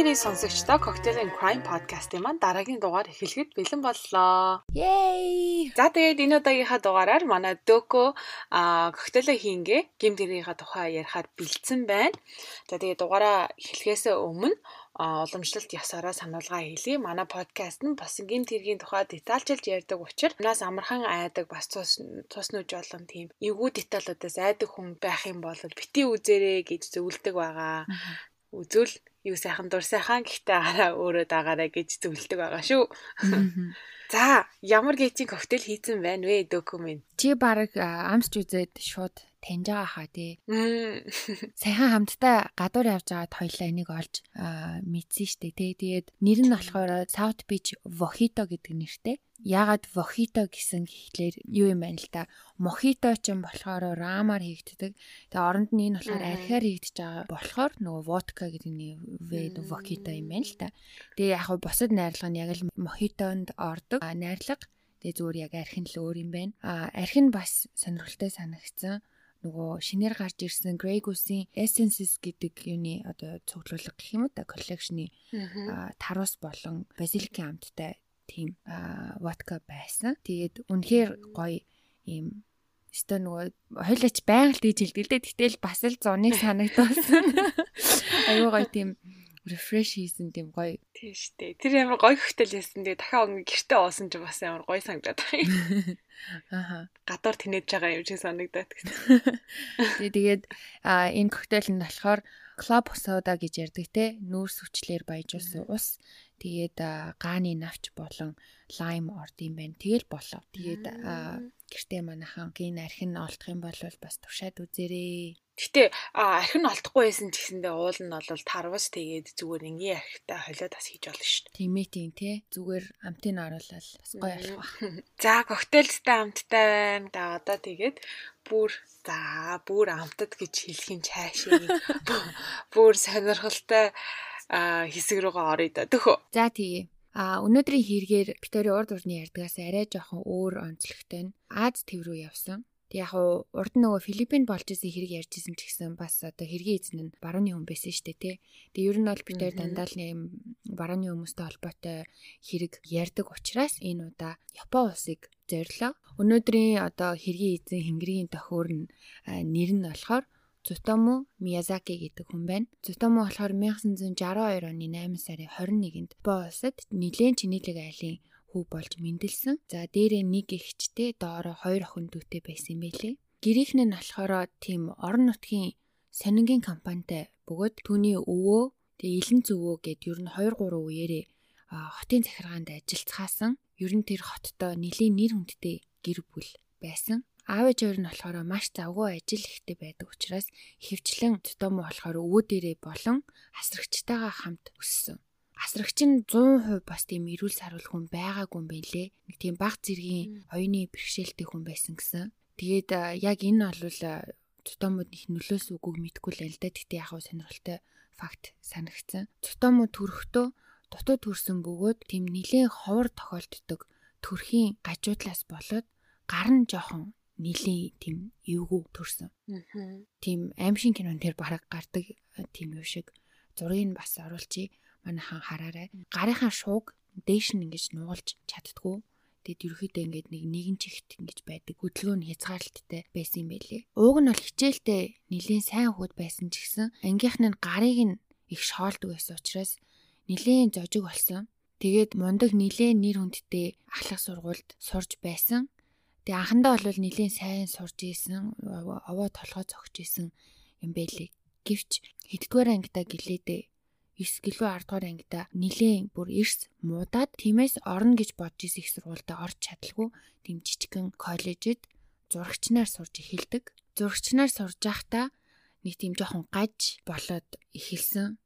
хэрэг сонсогчдоо Cocktail and Crime podcast-ийн маань дараагийн дугаар эхлэхэд бэлэн боллоо. Yay! За тэгээд энэ удаагийнхаа дугаараар манай Дөкө а коктейло хийнгээ гим тэрийнхаа тухай ярихаар бэлдсэн байна. За тэгээд дугаараа эхлэхээс өмнө уламжлалт ясаараа сануулга хийлье. Манай подкаст нь бас гин тэргийн тухай детальчилж ярьдаг учраас нас амархан айдаг бас цус цуснууж болон тийм эвгүй деталуудаас айдаг хүн байх юм бол бити үзээрэй гэж зөвлөдөг байгаа. Үзвэл юу сайхан дур сайхан гэхдээ гараа өөрөө дагаарай гэж зөвлөдөг байгаа шүү. За ямар гейцийн коктейл хийцэн байна вэ документ? Чи баг амсч үзээд шууд таньж байгаа хаа тий. Сайхан хамтдаа гадуур явж байгаад хоёлаа энийг олж мэдсэн штэ тий. Тэгээд нэр нь болохоор South Beach Mojito гэдэг нэртэй. Ягаад Mojito гэсэн гэхлээр юу юм байна л та. Mojito ч юм болохоор рамаар хийгддэг. Тэгээд оронд нь энэ болохоор архиар хийгдэж байгаа болохоор нөгөө vodka гэдэг нэр Mojito юм байна л та. Тэгээ яг хөө бусад найрлага нь яг л Mojito-нд ордог. Найрлага Тэгээ зүгээр яг архин л өөр юм байна. А архин бас сонирхолтой санагдсан нөгөө шинээр гарч ирсэн Grey Goose-ийн Essences гэдэг юуны одоо цуглуулга гэх юм уу та коллекшны тарус болон базиликийн амттай тийм водка байсан. Тэгээд үнэхээр гоё ийм Өстө нөгөө хойлооч байнга л дийж хэлдэг л дээ. Гэтэл бас л зуныг санагдсан. Аюу гоё тийм refresh хийсэн тийм гоё. Тийм шүү дээ. Тэр ямар гоё хөхтөл яасан тэгээ дахиад өнгө гэртээ уусан ч бас ямар гоё санагдаад байна. Аха. Гадуур тэнэж байгаа юм шиг санагдаад. Тэгээ тэгээд энэ коктейл нь болохоор club soda гэж ярддаг те нүүрс хүчлэр баяжуулсан ус тэгээд гааны навч болон лайм орд юм байна. Тэгэл болов. Тэгээд гэртээ манайхан гин архин олдох юм бол бас туршаад үзээрэй. Гэтэ архин олдохгүй байсан ч гэсэндээ уул нь бол тарвас тэгээд зүгээр ингийн архитай холио тас хийж болно шүү дээ. Тийм ээ тийм тий. Зүгээр амтыг оруулаад бас гоё болох ба. За коктейлстай амттай байна. Да одоо тэгээд бүр за бүр амтад гэж хэлхийн цаашаа бүр сонирхолтой хэсэг рүүгээ оръё да. Төхөө. За тэгээ. А өнөөдрийн хэрэгээр Виктори урд урны ярьдгаас арай жоохон өөр онцлогтой нь Аз төв рүү явсан. Тэг яг уу урд нь нөгөө Филиппин болж исэн хэрэг ярьж исэн ч гэсэн бас одоо хэргийн эзэн нь барууны хүн байсан шүү дээ тий. Тэг ер нь бол бид хоёр дандаа л юм барууны хүмүүстэй холбоотой хэрэг ярьдаг учраас энэ удаа Япон улсыг зориулаа. Өнөөдрийн одоо хэргийн эзэн Хингэрийн тохиор нь нэр нь болохоор Цутому Миязаки гэдэг хүн байна. Цутому болохоор 1962 оны 8 сарын 21-нд Япон улсад нэлээд чинэлэг айлын хүү болж мэндэлсэн. За дээрээ нэг эгчтэй доороо хоёр охин дүүтэй байсан юм байлээ. Гэрийнх нь болохоор тийм орон нутгийн сонингийн компанитай бөгөөд түүний өвөө тэгээ илэн зүвөө гэд ер нь 2 3 үеэрээ хотын захиргаанд ажиллацгаасан. Ер нь тэр хоттой нэлийн нэр хүндтэй гэр бүл байсан. Аав ээж хоёр нь болохоор маш завгүй ажил ихтэй байдаг учраас хөвчлэн том болохоор өвөө дээрээ болон асрагчтайгаа хамт өссөн асрагч нь 100% бас тийм эрүүл саруул хүн байгаагүй юм байлээ. Нэг тийм баг зэргийн оюуны бэрхшээлтэй хүн байсан гэсэн. Тэгээд яг энэ бол цутомууд их нөлөөс үгүйг мэдгүй л л да. Тэгтээ яг сонирхолтой факт санагдсан. Цутомууд төрөхдөө дутуу төрсөн бөгөөд тийм нилээн ховор тохиолддог төрхийн гажуудлаас болоод гар нь жоохон нилийн тийм эвгүй төрсөн. Тийм аимшиг кинон тэр бараг гардаг тийм юм шиг зургийг бас оруулчих манайхан хараарай. Гарынхаа шууг дээш нь ингэж нуулж чаддгүй. Тэгэд ерөөхдөө ингээд нэг нэгэн чихт ингэж байдаг. Хөдөлгөөн нь хязгаарлалттай байсан юм байлээ. Ууг нь бол хичээлдээ нэлийн сайн хүүд байсан ч гэсэн ангийнх нь гарыг нь их шоолдог байсан учраас нэлийн зожиг болсон. Тэгээд мундаг нэлийн нэр хүндтэй ахлах сургуульд сурж байсан. Тэгээ анхандаа бол нэлийн сайн сурж исэн, овоо толгой зогч исэн юм байлээ. Гэвч хэддүгээр ангидаа гэлээдээ 9 гэлөө 10 дугаар ангида нилээн бүр эрс муудаад тиймээс орно гэж бодож исэн их сургуультай орж чадалгүй тийм жижигхэн коллежид зурагчнаар сурж эхэлдэг. Зурагчнаар сурж байхдаа нэг тийм жоохон гаж болоод эхэлсэн.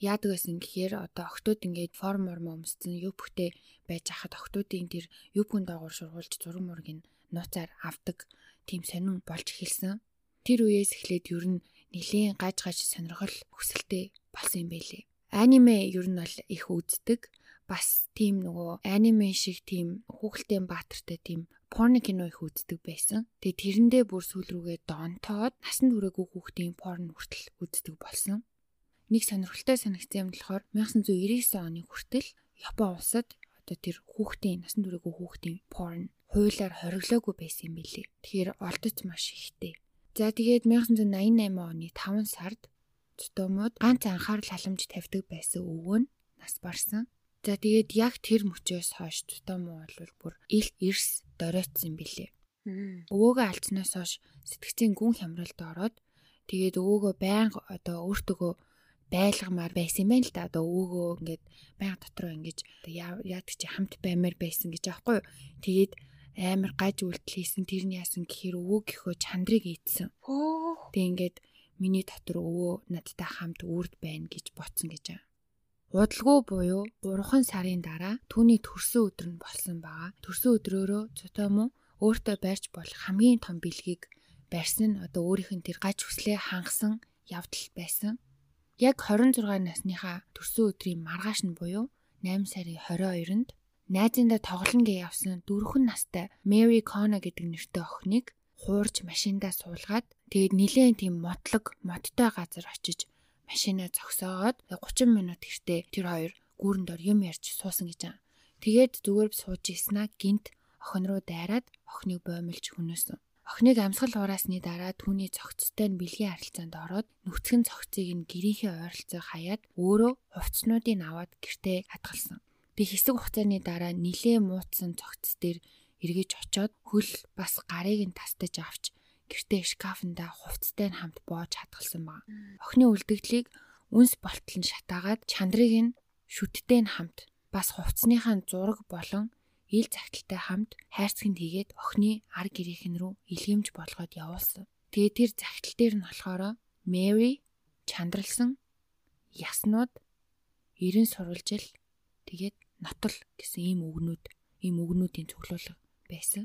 Яадаг байсан гэхээр одоо октод ингээд форм мормо өмссөн юг бүхтэй байж хахад октодын тэр юбгүн доогоор шургуулж зураг мургийг нууцаар авдаг тийм сонин болж эхэлсэн. Тэр үеэс эхлээд ер нь нэлийн гаж гаж сонирхол хүсэлтэй болсон юм байлээ аниме ер нь бол их үздэг. Бас тийм нөгөө аниме шиг тийм хүүхэлдэйн баатартай тийм порно кино их үздэг байсан. Тэгээ тэрэндээ бүр сүүл рүүгээ донтоод насан туршаагүй хүүхдийн порно хүртэл үздэг болсон. нэг сонирхолтой санагдсан юм болохоор 1999 оны хүртэл Япон улсад одоо тэр хүүхдийн насан туршаагүй хүүхдийн porn хуулиар хориглоогүй байсан юм билий. Тэгэхээр олдож маш ихтэй. За тэгээд 1988 оны 5 сард Цутомод ганц анхаарал халамж тавьдаг байсан өвөө нь нас барсан. За тэгээд яг тэр мөчөөс хойш Цутомо бол бүр ил эрс доройтсон билий. Өвөөгөө алдсанаас хойш сэтгцийн гүн хямралд ороод тэгээд өвөөгөө байнга одоо өөртөөгөө байлгамаар байсан юм байна л да. Одоо өвөөгөө ингээд байнга дотроо ингэж яадаг чи хамт баймаар байсан гэж аахгүй юу. Тэгээд амар гаж үйлдэл хийсэн тэр нь яасан гэхээр өвөө гихөө чандрыг ийдсэн. Тэг ингээд миний дотор өвөө надтай хамт үрд байна гэж ботсон гэж байгаа. Удалгүй буюу 3 сарын дараа түүний төрсөн өдөр нь болсон байгаа. Төрсөн өдрөөрөө цотомо өөртөө барьж болох хамгийн том бэлгийг барьсан нь одоо өөрийнх нь тэр гаж хүслээ хангасан явдал байсан. Яг 26 насныхаа төрсөн өдрийн маргааш нь буюу 8 сарын 22-нд найзындаа тоглоно гэж явсан дөрвөн настай Мэри Кона гэдэг нэртэй охиныг хуурж машиндаа суулгаад тэгээд нилээн тийм мотлог модтой газар очиж машинаа зогсоогоод 30 минут гэртээ тэр хоёр гүүрэндор юм ярьж суусан гэж байгаа. Тэгээд зүгээр сууж ийснаа гинт охин руу дайраад охиныг боомлж хөнөөсөн. Охиныг амьсгал ураасны дараа түүний цогцтой нь бэлгийн харилцаанд ороод нүцгэн цогцыг нь гэрийнхээ ойролцоо хаяад өөрөө хувцснуудыг аваад гэртээ хадгалсан. Би хэсэг хугацааны дараа нилээ муутсан цогц дээр эргэж очоод хөл бас гарыг нь тастаж авч гэртээ шкафнда хувцтай нь хамт боож хадгалсан баг. Охины үлдэгдлийг үнс болтол нь шатаагаад чандрыг нь шүттэй нь хамт бас хувцсныхаа зураг болон ил загталтай хамт хайрцагт хийгээд охины ар гэрийнхэн рүү илгэмж болгоод явуулсан. Тэгээ тэр загтал дээр нь болохоор Мэри чандралсан яснууд ерэн сурвалжил тэгээд нотол гэсэн ийм үгнүүд ийм үгнүүдийн цуглуулга байсан.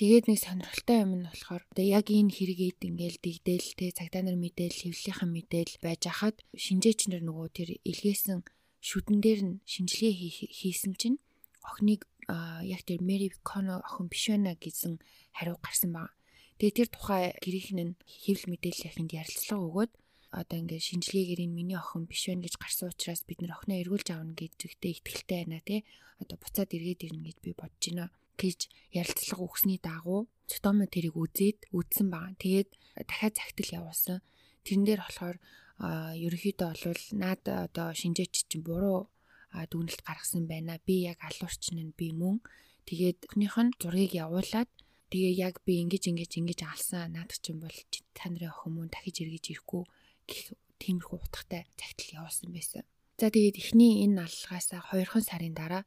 Тэгээд нэг сонирхолтой юм нь болохоор яг энэ хэрэгэд ингээл дигдэл те цагдаа нар мэдээл хэвлэлийнхэн мэдээл байж хахад шинжээч нар нөгөө тэр илгээсэн шүдэн дээр нь шинжилгээ хийсэн чинь охиныг яг тэр Мэри Коно охин биш байна гэсэн хариу гарсан баг. Тэгээ тэр тухай гэрийнхэн нь хэвлэл мэдээллийнхэнд ярилцлага өгөөд одоо ингээд шинжилгээгээр энэ миний охин биш байна гэж гарсан учраас бид нэр охиноо эргүүлж аавна гэдэгтээ итгэлтэй байна тий. Одоо буцаад эргээд ирнэ гэж би бодож байна гэж ярилцлага өгсөний дагуу Цотомо тэрийг үзээд үдсэн байгаа. Тэгээд дахиад загтал явуулсан. Тэрэн дээр болохоор ерөнхийдөө бол наад одоо шинжээч чинь буруу дүгнэлт гаргасан байна. Би яг алуурч нь би мөн. Тэгээд өхнийх нь зургийг явуулаад тэгээ яг би ингэж ингэж ингэж алсан. Наад чинь бол та нарын охин мөн дахиж эргэж ирэхгүй гэх тиймэрхүү утгатай загтал явуулсан байсан. За тэгээд эхний энэ аллагаасаа 2хан сарын дараа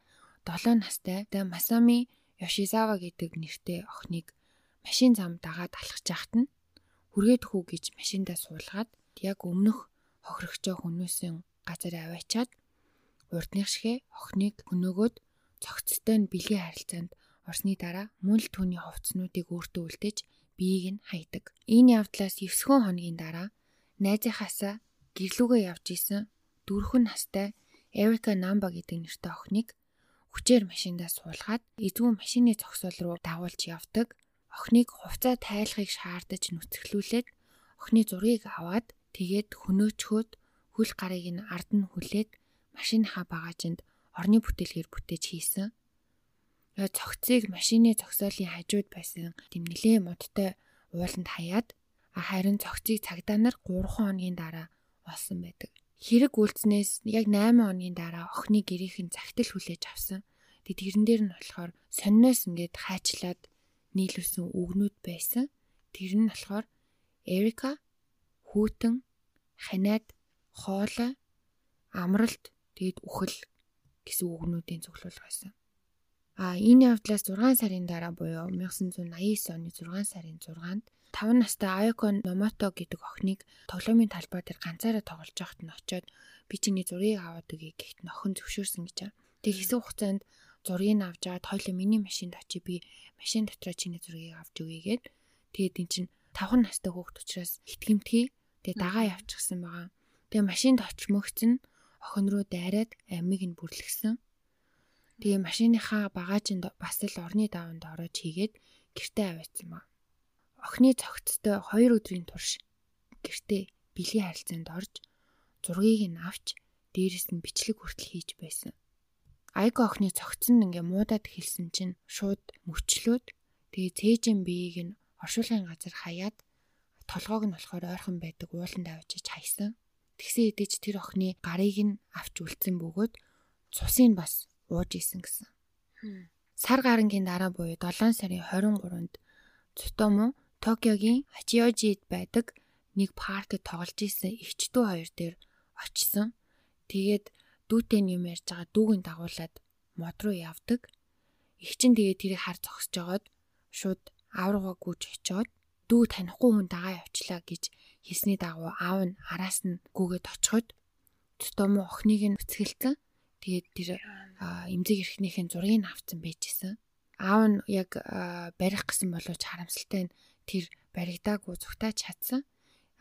7 настай Масами Йошизава гэдэг нэртэй охиныг машин зам дагаад алхаж яхад нь хүргээд хүү гэж машиндаа суулгаад яг өмнөх хохирогчоо хүнөөсөн газар аваачаад урдных шигэ охиныг хөнөөгөөд цогцтой нь бэлгийн харилцаанд орсны дараа мөн л түүний хувцснуудыг өөртөө үлдээж биеийг нь хайдаг. Энэ явдлаас 9 хоногийн дараа найзынхаасаа гэрлүүгээ явж исэн дөрвөн настай Эрика Намба гэдэг нэртэй охиныг хүчээр машиндаа суулгаад эзгүй машины зогсоол руу дагуулж явдаг. Охиныг хувцас тайлахыг шаардаж нүцгэлүүлээд охины зургийг аваад тэгээд хөнөөчхөөд хөл гарыг нь ард нь хүлээд машиныхаа багажинд орны бүтээлгээр бүтээж хийсэн. Цогцыг машины зогсоолын хажууд байсан тэм нэлээ модтой ууланд хаяад харин цогцыг цагдаа нар 3 хоногийн дараа олсон байдаг. Хэрэг үйлснээс яг 8 хоногийн дараа охины гэрийнхэн загтал хүлээж авсан. Тэгээд тэрэн дээр нь болохоор сонноос ингээд хайчлаад нийлүүлсэн үгнүүд байсан. Тэр нь болохоор Эрика хүүтэн ханаад хоолой амралт Тэгэд үхэл гэсэн үгнүүдийн цуглуулга байсан. А энэ явдлаас 6 сарын дараа буюу 1989 оны 6 сарын 6-нд 5 настай Аяко Номото гэдэг охиныг тоглоомын талбай дээр ганцаараа тоглож байхад нь очиод би чиний зургийг аваад өгье гэхэд нохин зөвшөөрсөн гэж байна. Тэг хэсэг хугацаанд зургийг авч аваад хоёлоо миний машинд очие би машин дотроо чиний зургийг авч өгье гэд тэгээд эн чин 5 настай хүүхд учраас итгэмтгий тэгээ дагаа явчихсан байгаа. Тэгээ машинд очимогц нь охин руу дайраад амийг нь бүрлгсэн. Тэгээ машиныхаа багажинд бас л орны даванд ороод хийгээд гэртээ аваадсан ба. Охины цогцтой 2 өдрийн турш гэртээ бэлгийн харилцаанд орж зургийг нь авч дээрэс нь бичлэг хүртэл хийж байсан. Айко охины цогцсон ингээ муудаад хэлсэн чинь шууд мөчлөөд тэгээ цээжин биеийг нь оршуулгын газар хаяад толгоог нь болохоор ойрхон байдаг ууланд авчиж хайсан. Тэгсэн хэдий ч тэр охины гарыг нь авч үлдсэн бөгөөд цусыг бас ууж исэн гэсэн. Сар гарангийн дараа буюу 7 сарын 23-нд Цутомо Токиогийн Ачиожид байдаг нэг паркт тоглож исэн эгчдүү хоёр дээр очисон. Тэгээд дүүтэй юм ярьж байгаа дүүгийн дагуулад мод руу явдаг. Их чин тэгээ тэрийг хар зогсож жагаад шууд авруугаа гүйж очиод дүү танихгүй хүн дагаа явчлаа гэж хэлсний дагуу аав нь араас нь гүгээд очиход том охиныг нь бүцгэлцэн. Тэгээд тэр эмзэг эрхнийхэн зургийг авцсан байжсэн. Аав нь яг барих гэсэн боловч харамсалтай нь тэр баригдаагүй зүгтаа чадсан.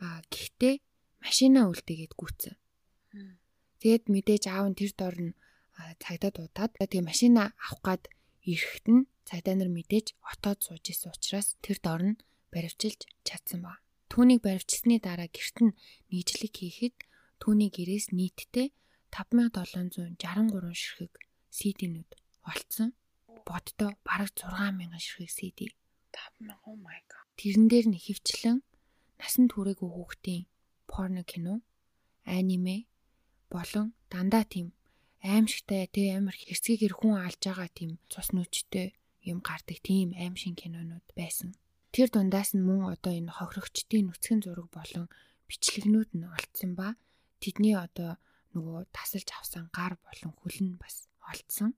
А гэхдээ машинаа үлдээгээд гүйтсэн. Тэгэд мэдээж аав нь тэр дор нь цагдаа дуудаад тэгээ машина авах гад ирэхэд нь цагдаа нар мэдээж отоод сууж исэн учраас тэр дор нь баривчилж чадсан ба. Түүнийг баривчсны дараа гэрт нь нийтлэг хийхэд түүний гэрээс нийтдээ 5763 ширхэг CD-нүүд олцсон. Боддоо бараг 6000 ширхэг CD. 5000 oh my god. Тэрэн дээр нь хөвчлэн насан туршаагүй хүүхдийн порно кино, аниме, болон дандаа тийм аимшигтай тэг амар хэрцгийгэр хүн алж байгаа тийм цус нүчтэй юм гардаг тийм аим шин кинонууд байсан. Тэр дундаас нь мөн одоо энэ хохирогчдын нүцгэн зураг болон бичлэгнүүд нь олцсон ба тэдний одоо нөгөө тасалж авсан гар болон хөл нь бас олцсон.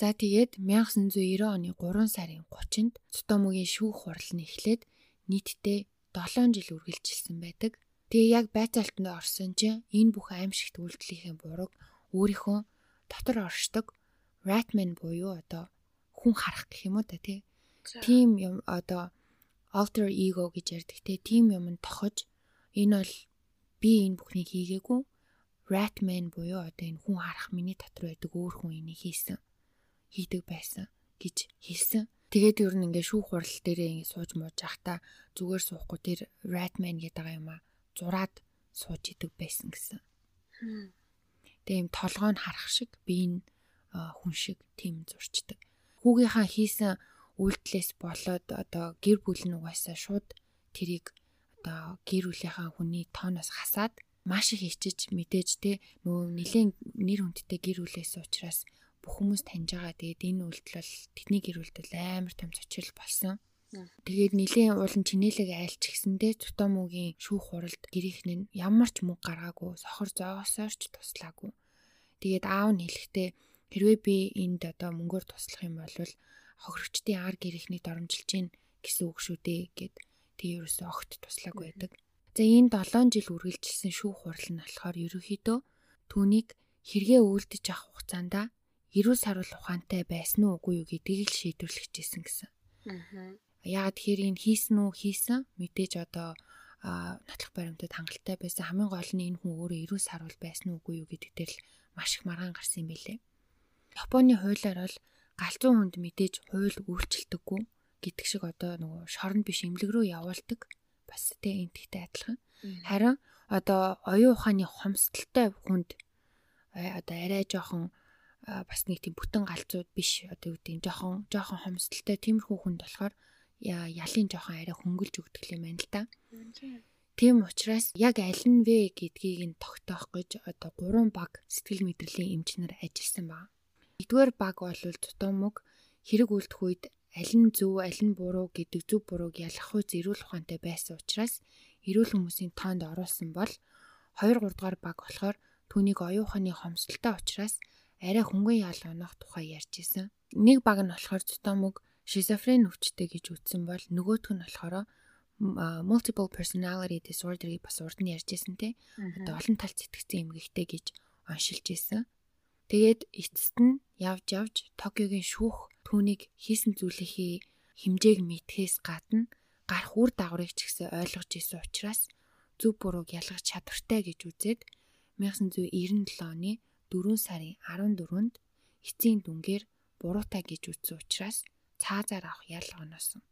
За тэгээд 1990 оны 3 сарын 30-нд Цутомогийн шүүх хурал нь эхлээд нийтдээ 7 жил үргэлжилсэн байдаг. Тэгээ яг байцаалтанд орсон чинь энэ бүх аимшигт үйлдэлийнхээ бурууг өөрийнхөө дотор оршдог Ratman буюу одоо хүн харах гэх юм уу та тий. Тим юм одоо alter ego гэж ярьдаг те. Тим юмд тохож энэ бол би энэ бүхнийг хийгээгүй. Ratman буюу одоо энэ хүн харах миний дотор байдаг өөр хүн энийг хийсэн. хийдэг байсан гэж хэлсэн. Тэгээд ер нь ингээ шүүх хурал дээрээ ингээ сууж мууж явахдаа зүгээр суухгүй тэр Ratman гэдэг юм аа зураад сууж идэг байсан гэсэн. Тэгээ юм толгой нь харах шиг би энэ хүн шиг тийм зурчдаг. Хүүгийнхаа хийсэн үйлдэлээс болоод одоо гэр бүл нь угаасаа шууд тэрийг одоо гэр бүлийнхаа хүний тооноос хасаад маш их хичиж мэдээж те нөгөө нэгэн нэр хүндтэй гэр бүлээс учраас бүх хүмүүс таньж байгаа. Тэгээд энэ үйлдэл бол тэдний гэр бүлд амар том зочил болсон. Тэгээд нилийн уулан чинэлэг айлч гисэндээ Цутомогийн шүүх хуралд гэрийнхэн нь ямар ч мөнгө гаргаагүй, сохор зоогосоор ч туслаагүй. Тэгээд аав нь хэлэхдээ хэрвээ би энд одоо мөнгөөр туслах юм бол хохирогчдын ар гэрийнхнийг доромжилж гин гэсэн үг шүү дээ гэд тэг ерөөсөө огт туслаагүй байдаг. За энэ 7 жил үргэлжилсэн шүүх хурал нь болохоор ерөөхдөө түүнийг хэрэгээ үйлдэж авах хугацаанд эрүүл саруул ухаантай байсан уу үгүй юу гэдгийг л шийдвэрлэж гисэн гэсэн. Аа. Яагаад тэгэхээр энэ хийсэн үү хийсэн мэдээж одоо нотлох баримтад хангалттай байсан хамгийн гол нь энэ хүн өөрөө эрүүл сарвал байсан уугүй юу гэдэг дээр л маш их маргаан гарсан юм билээ. Японы хуулиар бол галзуу хүнд мэдээж хууль үйлчлдэггүй гэдэг шиг одоо нөгөө шоронд биш эмнэлэг рүү явуулдаг бас тэ энтгтэй адилхан. Харин одоо оюун ухааны хомсдолтой хүнд одоо арай жоохон бас нэг тийм бүтэн галзууд биш одоо юу гэдэг жоохон жоохон хомсдолтой тиймэрхүү хүнд болохоор ялын жоохон арай хөнгөлж өгдөг юм байна л да. Тийм учраас яг аль нь вэ гэдгийг нь тогтоох гэж одоо гурван баг сэтгэл мэдрэлийн эмчнэр ажилласан баг. Нэгдүгээр баг бол тутамг хэрэг үлдэх үед аль нь зөв аль нь буруу гэдэг зөв бурууг ялах үз эрүүл ухаантай байсан учраас эрүүл хүмүүсийн тоонд оруулсан бол 2 3 дугаар баг болохоор түүнийг оюун ухааны хомсдолтой учраас арай хөнгөн ял онох тухай ярьж исэн. Нэг баг нь болохоор тутамг шизофрен өвчтэй гэж үзсэн бол нөгөөх нь болохоор multiple personality disorder-ыг бас урд нь ярьжсэн те. Одоо олон талт сэтгцэн эмгэгтэй гэж оншилж исэн. Тэгээд эцэст нь явж явж Токиогийн шүүх түүнийг хийсэн зүйлийнхээ хэмжээг мэдхээс гадна гарах үр дагаврыг ч гэсэн ойлгож исэн учраас зөв бурууг ялгах чадвартай гэж үзээд 1997 оны 4 сарын 14-нд эцсийн дүнгээр буруутай гэж үзсэн учраас цаазаар авах ял оноосон.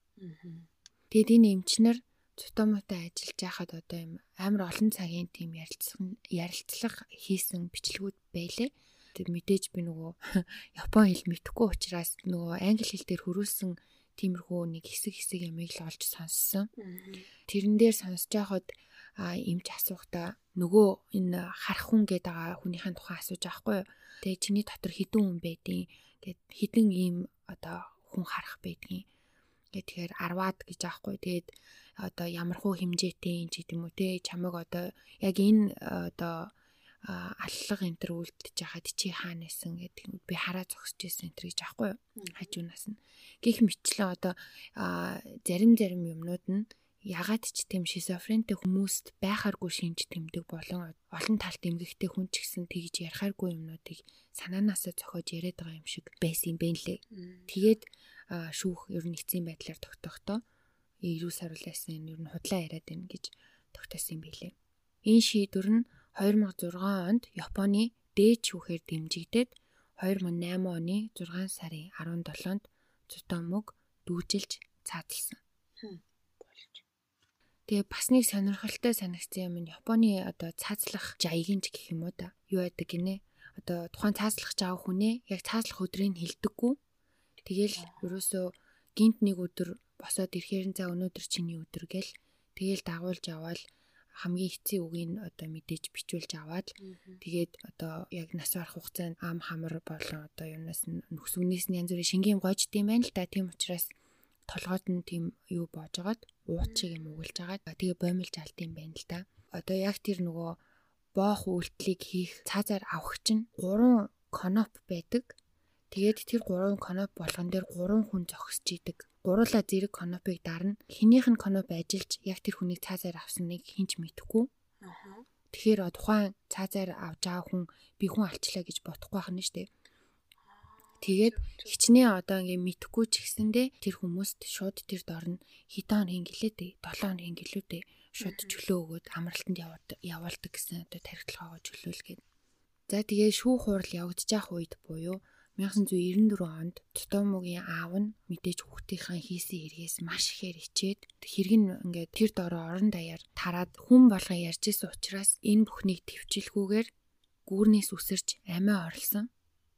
Тэгэд энэ эмчнэр Цутомотой ажиллаж байхад одоо юм амар олон цагийн тийм ярилцсан ярилцлага хийсэн бичлэгүүд байлээ. Тэг мэдээж би нөгөө Япон хэл мэдэхгүй учраас нөгөө англи хэл дээр хөрүүлсэн тиймэрхүү нэг хэсэг хэсэг ямиг л олж сонссон. Тэрэн дээр сонсож байхад эмч асуухта нөгөө энэ харах хүн гэдэг байгаа хүнийхэн тухай асууж байгаа хгүй. Тэгээ чиний дотор хідэн хүн байдیں۔ Гэт хідэн ийм одоо хүн харах байдгийн. Гэ тэгэхээр 10-аад гэж аахгүй. Тэгээд одоо ямархуу хэмжээтэй юм ч гэдэм үү те чамаг одоо яг энэ одоо аллах энэ төр үлдчихэж хахад чи хаана исэн гэдэг би хараа зогсож исэн энэ төр гэж аахгүй хажуунаас нь гих мэтлэн одоо зарим зарим юмнууд нь ягаад ч тийм шизофрентэй хүмүүст байхааргүй шинж тэмдэг болон олон талт эмгэгтэй хүн ч гэсэн тэгж ярихааргүй юмнуудыг санаанаасаа зохиож яриад байгаа юм шиг байсан юм бэ лээ. Тэгээд шүүх ер нь эцсийн байдлаар тогтохдоо эрүү саруулсан энэ ер нь худлаа яриад байна гэж тогтоосон юм билээ. Энэ шийдвэр нь 2006 онд Японы дээд шүүхээр дэмжигдээд 2008 оны 6 сарын 17-нд Цутомог дүүжилж цаадалсан. Тэгээ бас нэг сонирхолтой санагдсан юм нь Японы одоо цаазлах жаягинч гэх юм уу да. Юу байдаг гинэ? Одоо тухайн цаазлах жаав хүнээ яг цаазлах өдрийг хилдэггүй. Тэгэл ерөөсөө гинт нэг өдөр босоод ирэхээр за өнөөдөр чиний өдөр гэл тэгэл дагуулж аваад хамгийн эцсийн үгийг одоо мэдээж бичүүлж аваад тэгээд одоо яг нас барах хугацаанд ам хамар болон одоо юунаас нөхсүнээс нь янз бүрийн шингийн гойч тийм байна л да тийм учраас толгойд нь тийм юу боож агаад уут шиг юм угулж агаад тэгээ боомлж алт юм байна л да одоо яг тэр нөгөө боох үйлдэлийг хийх цаазаар авах чинь 3 коноп байдаг тэгээд тэр 3 коноп болгон дээр 3 хүн зогсож идэг гуруула зэрэг конопыг дарна. Хинийх нь коноп ажиллаж яг тэр хүнийг цаазаар авсныг хинч мэдэхгүй. Аа. Тэгэхээр тухайн цаазаар авч байгаа хүн би хүн алчлаа гэж бодохгүй байна шүү дээ. Тэгээд хичнээн одоо ингээ мэдхгүй ч гэсэндээ тэр хүмүүст шууд тэр дорн хитон хингэлээ дээ. 7 хоног хингэлүү дээ. Шууд чөлөө өгөөд амралтанд явуулдаг гэсэн одоо тархитлагаа чөлөөлгээд. За тэгээ шүүх хурал явагдаж явах үед буюу 1994 онд Тотомогийн аав нь мэдээж хүүхдийнхээ хийсэн хэрэгээс маш ихээр ичээд хэрэг нь ингээд тэр дороо орон даяар тараад хүн болго ярьж исэн учраас энэ бүхнийг төвчлгүүгээр гүүрнээс үсэрч амиа орлсон.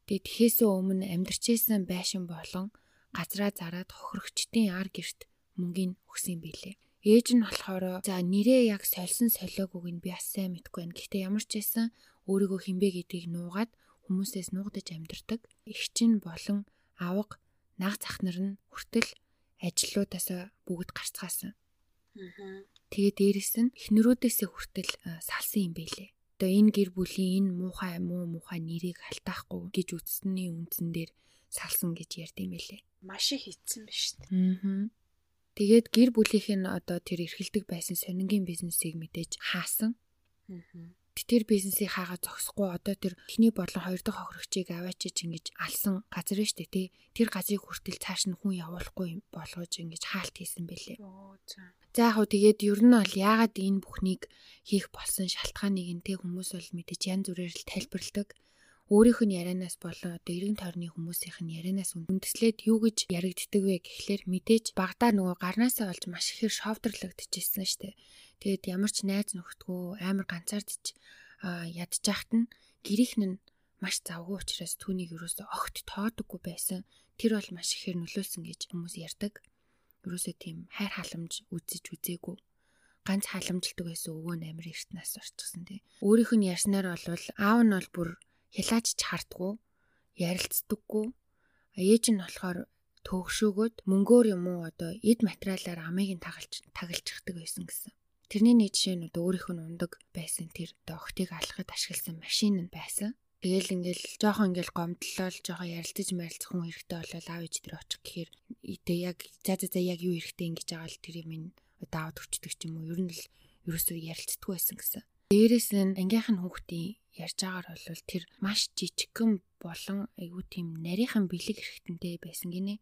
Тэгээд тэхээсээ өмнө амьдарч исэн байшин болон газраа зараад хохирогчдын ар герт мөнгөний өгсөн билээ. Ээж нь болохоор за нэрээ яг сольсон солиогүйг нь би бас сайн мэдгүй байна. Гэхдээ ямар ч байсан өөрийгөө хинбэ гэдгийг нуугаад хүмүүсээс нуугдаж амьдардаг. Игчин болон авга наг захнар нь хүртэл ажлуудаас бүгд гарцгаасан. Тэгээ дээрэс нь эхнэрүүдээсээ хүртэл салсан юм байлээ. Одоо энэ гэр бүлийн энэ муухай муу муухай нэрийг халтаахгүй гэж үтсний үндсэн дээр салсан гэж ярьд юм байлээ. Маш их хийцэн биш үү? Аа. Тэгээд гэр бүлийнх нь одоо тэр эрхэлдэг байсан сонингийн бизнесийг мэдээж хаасан. Аа тэр бизнесийг хаагаад зогсохгүй одоо тэр эхний бодлон хоёр дахь хохирогчийг аваачиж ингэж алсан газар нь штэ тий тэр газрыг хүртэл цааш нь хүн явуулахгүй болгож ингэж хаалт хийсэн бэлээ. За яг хөө тэгээд ер нь бол яагаад энэ бүхнийг хийх болсон шалтгааныг нь тий хүмүүс бол мэдээж янз бүрээр л тайлбарладаг. Өөрийнх нь ярианаас болон одоо эргэн тойрны хүмүүсийнх нь ярианаас үндэслээд юу гэж яригддаг вэ гэхлээр мэдээж багадаа нөгөө гарнаасаа болж маш ихээр шовдөрлөгдөжсэн штэ. Тэгээд ямар ч найз нөхдгөө амар ганцаардч ядчихт нь гэрийнх нь маш завгүй учраас түүнийг юусоо огт тоодоггүй байсан. Тэр бол маш ихээр нөлөөлсөн гэж хүмүүс ярьдаг. Юусоо тийм хайр халамж үзэж үзээгүй. Ганц халамжилдаг байсан өвөө нь амар эрт нас орчихсон тий. Өөрийнх нь ярьснаар бол аав нь бол бүр хилаач ч хартгүй, ярилцдаггүй. Ээж нь болохоор төөгшөөгөөд мөнгөөр юм уу одоо эд материалаар амийг нь тагалж тагалжчихдаг байсан гэсэн. Тэрний нэг жишээ нь өөрийнх нь ундаг байсан тэр огтыг алхахад ашигласан машин нь байсан. Тэгэл ингээл жоохон ингээл гомдлол жоохон ярилцаж марилцах хүн хэрэгтэй болол аав ээж тэр очих гэхээр итэ яг за за за яг юу хэрэгтэй ингэж байгаа л тэр юм даваад өчтдөг ч юм уу. Ер нь л ерөөсөө ярилцдаггүй байсан гэсэн. Дээрээс нь ангийнх нь хүүхдийн ярьж байгаагаар бол тэр маш жижигхэн болон айгүй тийм нарийнхан бэлэг хэрэгтэнтэй байсан гинэ.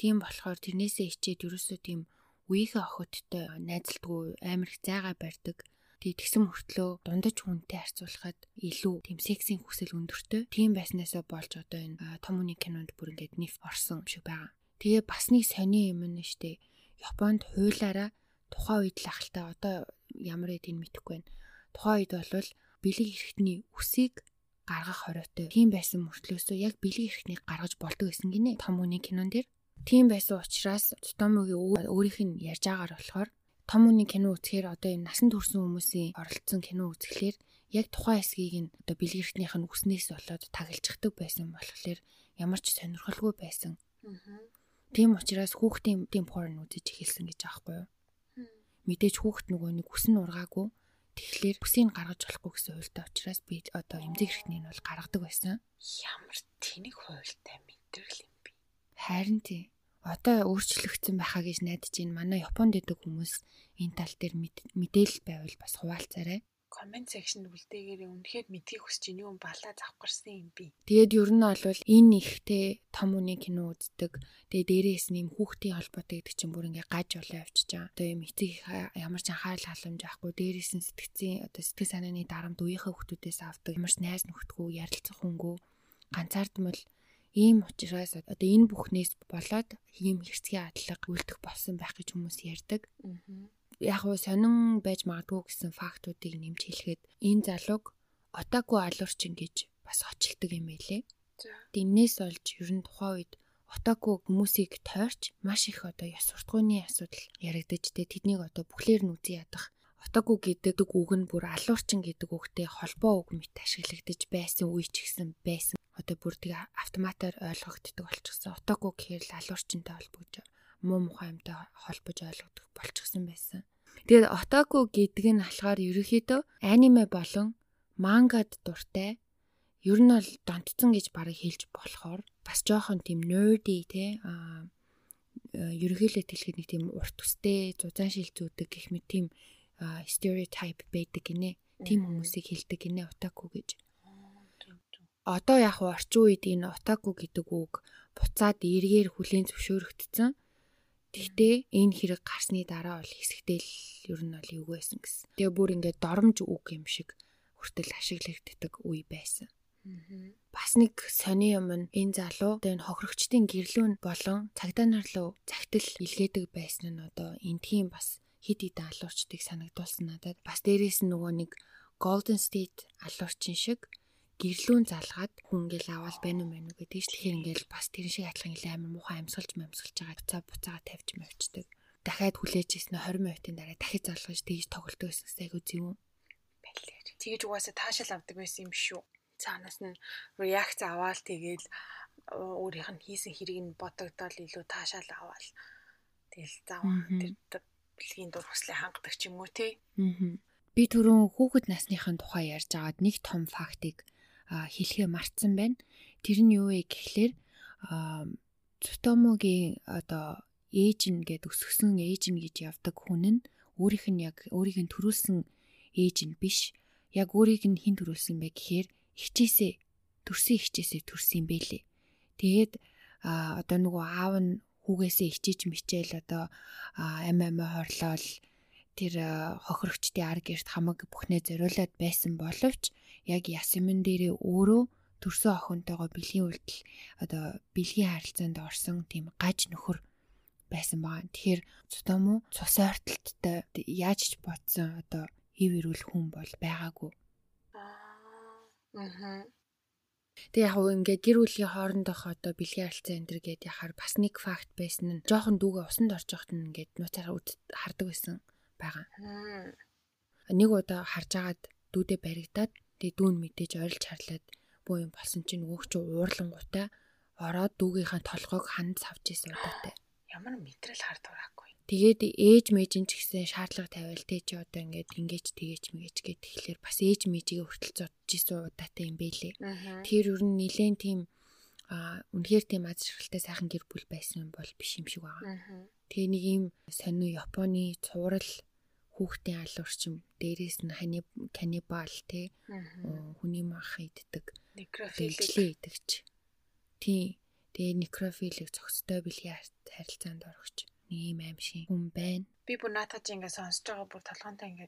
Тийм болохоор тэрнээсээ ичээд ерөөсөө тийм үеийнхээ охидтой найзалдгүй амар их зайгаа барьдаг. Тэгсэн мөртлөө дундаж хүнтэй харьцуулахад илүү тийм сексийн хүсэл өндөртэй. Тийм байснаасаа болж одоо энэ том үний кинонд бүр ингээд ниф орсон шиг байгаа. Тэгээ бас нэг сони юм нь штэ. Японд хуулаараа тухайн үед л ахaltaа одоо ямар эдийг мэдэхгүй байна. Тухайн үед бол бэлэг эрхтний үсийг гаргах хориотой. Тийм байсан мөртлөөсөө яг бэлэг эрхтнийг гаргаж болдог гэсэн гинэ. Том үний кинон дээр. Тийм байсан учраас Томогийн өөрийнх нь ярьж байгаа болохоор том үний кино үзэхээр одоо энэ насан турш хүмүүсийн оролцсон кино үзэхлээр яг тухайн хэсгийг нь одоо бэлгэрхтнийх нь үснээс болоод таглаждаг байсан болохоор ямар ч сонирхолгүй байсан. Тийм учраас хүүхдийн тийм порн үзэж эхэлсэн гэж аахгүй юу? Мэдээж хүүхд нөгөө нэг үс нь ургаагүй. Тэгэхээр үсийг гаргаж болохгүй гэсэн хуультай учраас би одоо эмзэг хэрэгтнийг бол гаргадаг байсан. Ямар тэнэг хуультай мэдрэл юм бэ? Харин тий одоо өөрчлөгдсөн байхаа гэж найдаж байна. Манай Японд идэг хүмүүс энэ тал дээр мэдээлэл байвал бас хуваалцаарай комент секшнд үлдээгээрээ үнэхээр мэдхийг хүсэж ийн юм балаа завх гарсан юм би. Тэгээд ер нь бол энэ ихтэй том үний кино үздэг. Тэгээд дээрээс нь юм хүүхдийн холбоотой гэдэг чинь бүр ингээ гаж болоо явчихж байгаа. Одоо юм эцэг ямар ч анхаарал халамж авахгүй дээрээс нь сэтгцийн одоо сэтгэл санааны дарамт үеийнхээ хүүхдүүдээс авдаг. Ямар ч найз нөхдгөө ярилцах хүнгүү ганцаардмал ийм учраас одоо энэ бүхнээс болоод ийм хэрцгий адлага үлдэх болсон байх гэж хүмүүс ярьдаг. Яг уу сонин байж магадгүй гэсэн фактуудыг нэмж хэлэхэд энэ залууг отаку алуурчин гэж бас очилдог юм байлээ. Динээс олж ер нь тухайн үед отаку хүмүүсийг тойрч маш их одоо яс суртахууны асуудал яригдаж тэ тэднийг одоо бүхлээр нь үзий ядах Отаку гэдэг үг нь бүр алуурчин гэдэг үгтэй холбоо үг мэт ашиглагдаж байсан үе ч гэсэн байсан. Одоо бүр тэгээ автоматар ойлгогддог болчихсон. Отаку гэхээр л алуурчинтай холбогдож муу мухай юмтай холбож ойлгодог болчихсон байсан. Тэгээд Otaku гэдэг нь болохоор ерөөхдөө аниме болон мангад дуртай. Ер нь бол донтцсон гэж барыг хэлж болохоор бас жоохон тийм nerdy те а ерөнхийдөө хэлэхэд нэг тийм урт төстэй зузаан шил зүүдэг гэх мэт тийм стереотип байдаг гинэ. Тим хүмүүсийг хэлдэг гинэ Otaku гэж. Одоо яг орчин үед энэ Otaku гэдэг үг буцаад эргээр хүлээн зөвшөөрөгдсөн. Гэхдээ энэ хэрэг гарсны дараа бол хэсэгтэл ер нь бол юу байсан гэсэн. Тэгээ бүр ингээд доромж үг юм шиг хүртэл ашиглагддаг үе байсан. Бас нэг сони юм нь энэ залуу энэ хохирогчдын гэрлүүн болон цагдаа нар руу цагтл илгээдэг байсан нь одоо энэ тийм бас хид хид алуурчдыг санагдуулсан надад. Бас дээрээс нь нөгөө нэг Golden State алуурчин шиг гэрлүүн залгаад хүн ингээл аваад байна уу мэнүү гэдэг чинь тэгэхээр ингээл бас тэр шиг адилхан ингээл амар муухай амьсгалж амьсгалж байгаа буцаа буцаага тавьж мавчдаг. Дахиад хүлээж ирсэн 20 минутын дараа дахиж залгаж тэгж тоглолтоо гэсэн айгу зөв байлээ. Тэгэж угаасаа таашаал авдаг байсан юм шүү. Цаанаас нь реакц аваад тэгэл өөрийнх нь хийсэн хэрийг нь бодогдоод илүү таашаал аваад тэгэл зав тэр бэлгийн дур хүслээ хангадаг ч юм уу тий. Би түрүүн хүүхэд насныхын тухай ярьж агаад нэг том фактыг хэлхээ мартсан байна. Тэр нь юу вэ гэхлээр Цутомогийн одоо ээж нь гэд өсгсөн ээж нь гэж явдаг хүн нь өөрийнх нь яг өөрийг нь төрүүлсэн ээж нь биш. Яг өөрийг нь хэн төрүүлсэн бэ гэхээр хичээсээ төрсөн хичээсээ төрсөн юм бэлээ. Тэгээд а одоо нөгөө аав нь хүүгээсээ хичээж мичээл одоо ам амаа хорлол тэр хохирогчдын ар гэрт хамаг бүхнээ зориулаад байсан боловч яг Ясмин дээрээ өөрөө төрсөн охинтойгоо бэлгийн үйлдэл одоо бэлгийн харилцаанд орсон тийм гаж нөхөр байсан байгаа. Тэгэхээр цутам уу цус ойртолттой яаж ч бодсон одоо ив ирүүл хүн бол байгаагүй. Аа. Тэг яг уу ингээ гэр бүлийн хоорондох одоо бэлгийн харилцаа энэ төр гээд яхаар бас нэг факт байсан нь жоохон дүүгээ усанд орж явахт нь ингээд нууцаар хардаг байсан байгаа. Нэг удаа харж агаад дүүдээ баригдаад Тэгээ дүүн мэдээж ойрлж харлаад бөө юм болсон чинь нөгөөч чи уурлангуудаа ороод дүүгийнхаа толгойг ханд савж исэн удаатай. Ямар мэдрэл хардвараагүй. Тэгээд ээж мэжин ч гэсэн шаардлага тавиал тэ чи одоо ингээд ingэж тэгээч мэгэж гэд тэгэхээр бас ээж мэжигээ хүртэл зодж исэн удаатай юм бэлээ. Тэр ер нь нилээн тийм а үнэхээр тийм аз жаргалтай сайхан гэр бүл байсан юм бол биш юм шиг байгаа. Тэгээ нэг юм сонио Японы цуврал хүүхдийн алуурчим дээрээс нь хани канибал те хүний мах иддэг. Некрофилээ идэгч тий. Тэгээ некрофилийг зохистой бэлгийн харилцаанд орохч нэг юм аим шиг хүн байна. Би бүр наатаж ингэ сонсож байгаа бүр толгоонтой ингэ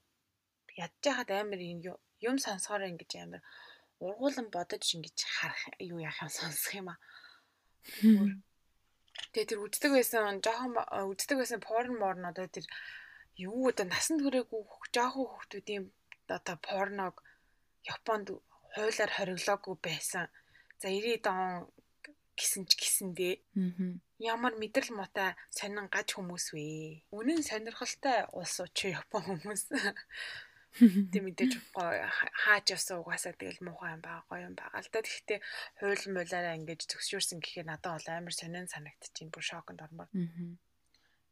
ядж байхад амар юм сонсохоор ингэж амар ургуулan бодож ингэж харах юу яах юм сонсох юм аа. Тэгээ тэр үздэг байсан жоохон үздэг байсан порн морн одоо тэр юу одоо насан туршаагүй жоохон хүүхдүүдийн одоо порног Японд хуулиар хориглоогүй байсан. За 90 он гисэн ч гисэндээ. Ямар мэдрэл муутай сонин гаж хүмүүс вэ? Үнэн сонирхолтой улс уу чи Япон хүмүүс. Тэг мэдээж хааж явсан угаасаа тэгэл муухай юм байгаа гоё юм байгаа л да. Тэгэхдээ хууль муулаараа ингэж зөвшөөрсөн гэхээр надад бол амар сонин санагдчихээн. Бүр шоконд ормоор.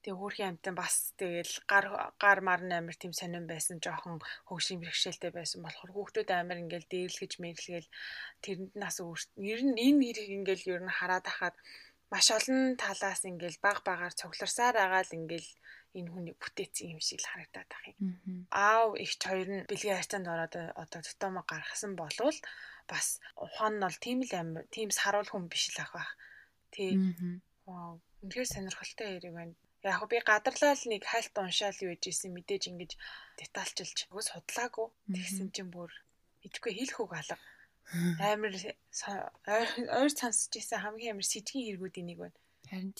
Тэгээ хөөрхийн амтан бас тэгэл гар гар марн амир тийм сонирн байсан жоохон хөгшин бэрхшээлтэй байсан болохоор хүүхдүүд амир ингээл дээрлгэж мэрлгээл тэрэнд нас ер нь энэ хэрэг ингээл ер нь хараад ахаад маш олон талаас ингээл баг багаар цугларсаар агаал ингээл энэ хүний бүтээцэн юм шиг л харагдаад ах юм. Аав ихч хоёр нь бэлгийн харьцаанд ороод одоо тотомо гаргасан болвол бас ухаан нь бол тийм л амир тийм саруул хүн биш л ах байх. Тий. Вау. Үнэхээр сонирхолтой хэрэг байна. Яг би гадарлал нэг хальт уншаал юу ээжсэн мэдээж ингэж детальчилж өгөө судлаагүй. Тэгсэн чинь бүр идэхгүй хэлэх үг алга. Амар ойр сонсч ийсэн хамгийн амар сэжгийн хэрэгүүдийн нэг байна. Харин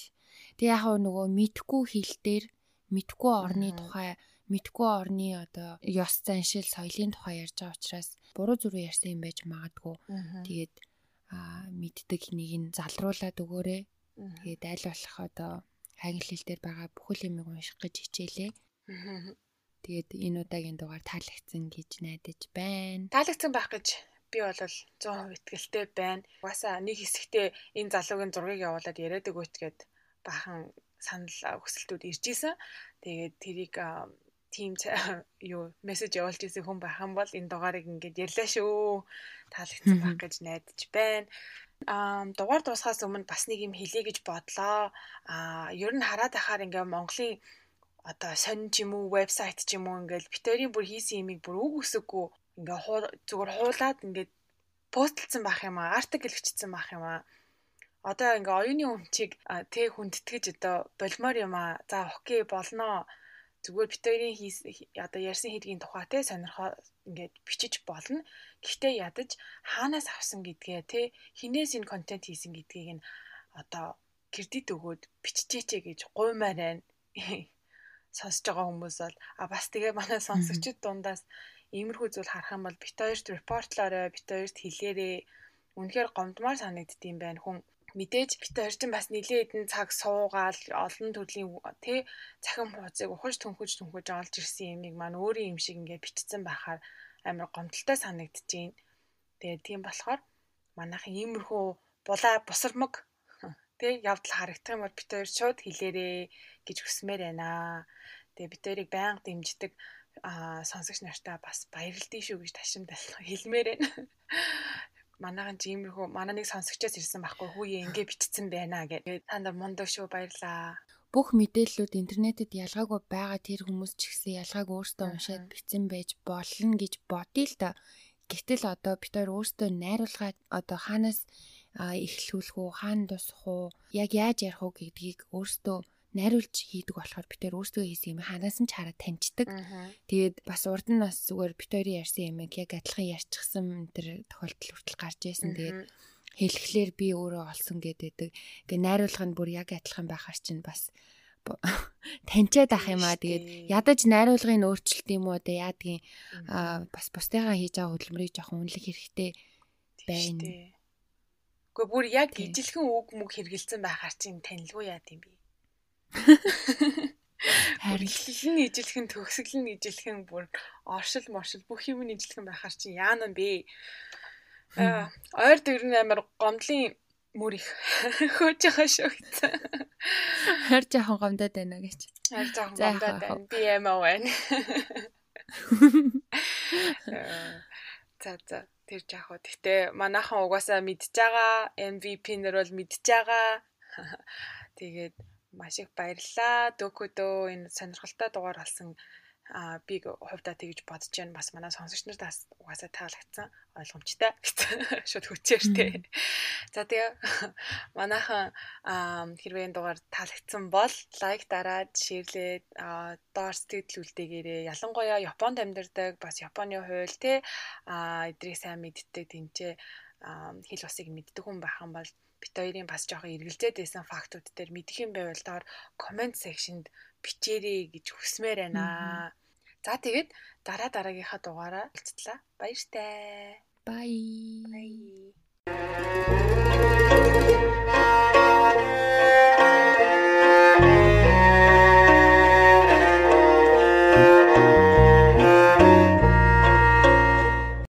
тэг яг нөгөө мэдхгүй хэл дээр мэдхгүй орны тухай мэдхгүй орны одоо ёс заншил соёлын тухай ярьж байгаа учраас буруу зүрх ярьсан юм байж магадгүй. Тэгээд мэддэг нэг нь залруулад өгөөрэй. Тэгээд аль болох одоо англи хэл дээр байгаа бүхэл юмыг унших гэж хичээлээ. Тэгээд энэ удаагийн дугаар таалагдсан гэж найдаж байна. Таалагдсан байх гэж би бол 100% итгэлтэй байна. Угаасаа нэг хэсэгтээ энэ залуугийн зургийг явуулаад яриад өгөөч гэд бахан санал хүсэлтүүд ирж исэн. Тэгээд тэрийг тим юу мессеж явуулж исэн хүн байх юм бол энэ дугаарыг ингээд ярьлаа шүү. Таалагдсан байх гэж найдаж байна. Аа дугаар дуусахаас өмнө бас нэг юм хэлье гэж бодлоо. Аа ер нь хараад ахаар ингээд Монголын одоо сонин ч юм уу вебсайт ч юм уу ингээд битэрийн бүр хийсэн юмыг бүр үг үсэггүй ингээ зүгээр хуулаад ингээд постлцсан байх юм аа артикл бичсэн байх юм аа одоо ингээ оюуны өмчийг тэ хүндэтгэж одоо болмоор юм а. За окей болно. Зүгээр бит хоёрын одоо ярьсан хэргийн тухай те сонирхоо ингээд бичиж болно. Гэхдээ ядаж хаанаас авсан гэдгээ те хинээс энэ контент хийсэн гэдгийг нь одоо кредит өгөөд биччихээч гэж гуймаар байна. Сонсож байгаа хүмүүс бол а бас тэгээ манай сонсогчид дундаас иймэрхүү зүйл харах юм бол бит хоёрт репортлоорой, бит хоёрт хэлээрээ үнэхээр гомдмоор санагддсан байна. Хүн мэдээж бит орчин бас нилээ хэдэн цаг суугаал олон төрлийн тий цахим хуудсыг ухаж түнхэж түнхэж олж ирсэн юмыг маань өөрийн юм шиг ингээд бичсэн байхаар амар гомдолтой санагдчихээн. Тэгээд тийм болохоор манайхан иймэрхүү булаа бусармаг тий явдал харагдах юм бол бит хоёр шууд хэлээрээ гэж хүсмээр байна. Тэгээд бит хоёрыг байнга дэмждэг а сонсогч нартаа бас баярлалтай шүү гэж ташимд хэлмээр байна манайхан ч иймэрхүү манай нэг сонсогчоос ирсэн байхгүй хүүе ингэ бичсэн байна гэдэг. Та нар мундаг шүү баярлаа. Бүх мэдээллүүд интернетэд ялгаагүй байгаа тэр хүмүүс ч гэсэн ялгааг өөртөө уншаад бичсэн байж болно гэж бодъё л да. Гэтэл одоо бид нар өөртөө найруулгаа одоо хаанаас эхлүүлэх үү, хаана дуусах уу, яг яаж ярих уу гэдгийг өөртөө найруулж хийдэг болохоор бид тээр өөрсдөө хийсэн юм ханаас нь ч хараад таньждаг. Тэгээд бас урд нь бас зүгээр бид хоёрын ярьсан юмыг яг адилхан ярьчихсан тэр тохиолдол хүртэл гарч ирсэн. Тэгээд хэлэхлээр би өөрөө олсон гэдэг. Ингээ найруулга нь бүр яг адилхан байхаар чинь бас таньчаад ах юм аа тэгээд ядаж найруулгын өөрчлөлт юм уу одоо яадгийн бас бусдыгаа хийж байгаа хөдөлмөрийг жоохон үнэлэх хэрэгтэй байна. Гэхдээ бүр яг ижилхэн үг мүг хэрэгэлсэн байхаар чинь танилгүй яа гэм бэ? Бүр эхлэл нь ижилхэн төгсгөл нь ижилхэн бүр оршил моршил бүх юм нь ижилхэн байхаар чи яана бэ? Аа ойр дээр нь амар гомдлын мөр их хөөж байгаа шүү гэсэн. Хайр жоохон гомдоод байна гэж. Хайр жоохон гомдоод байна. Би ямаа байна. За за тэр жаах. Гэтэ манайхан угаасаа мэдж байгаа MVP нэр бол мэдж байгаа. Тэгээд маш их баярлалаа. Докудөө энэ сонирхолтой дугаар болсон а би хувьдаа тэгж бодож байна бас манай сонсогч нарт бас угаасаа таалагдсан ойлгомжтой шууд хүчээртэй. За тэгээ манайхан хэрвээ энэ дугаар таалагдсан бол лайк дараад шеэрлээд доор сэтгэл үлдээгээрээ ялангуяа Японд амьдардаг бас Японы хууль те а эдрийг сайн мэддэг тэнцээ хэл усыг мэддэг хүн байх юм бол бит хоёрын бас жоохон эргэлзээд байсан фактууд дээр мэдэх юм байвал доор комент секшнд бичээрэй гэж хүсмээр байна. За тэгээд дараа дараагийнхаа дугаараа уулзтлаа. Баяртай. Bye. Bye.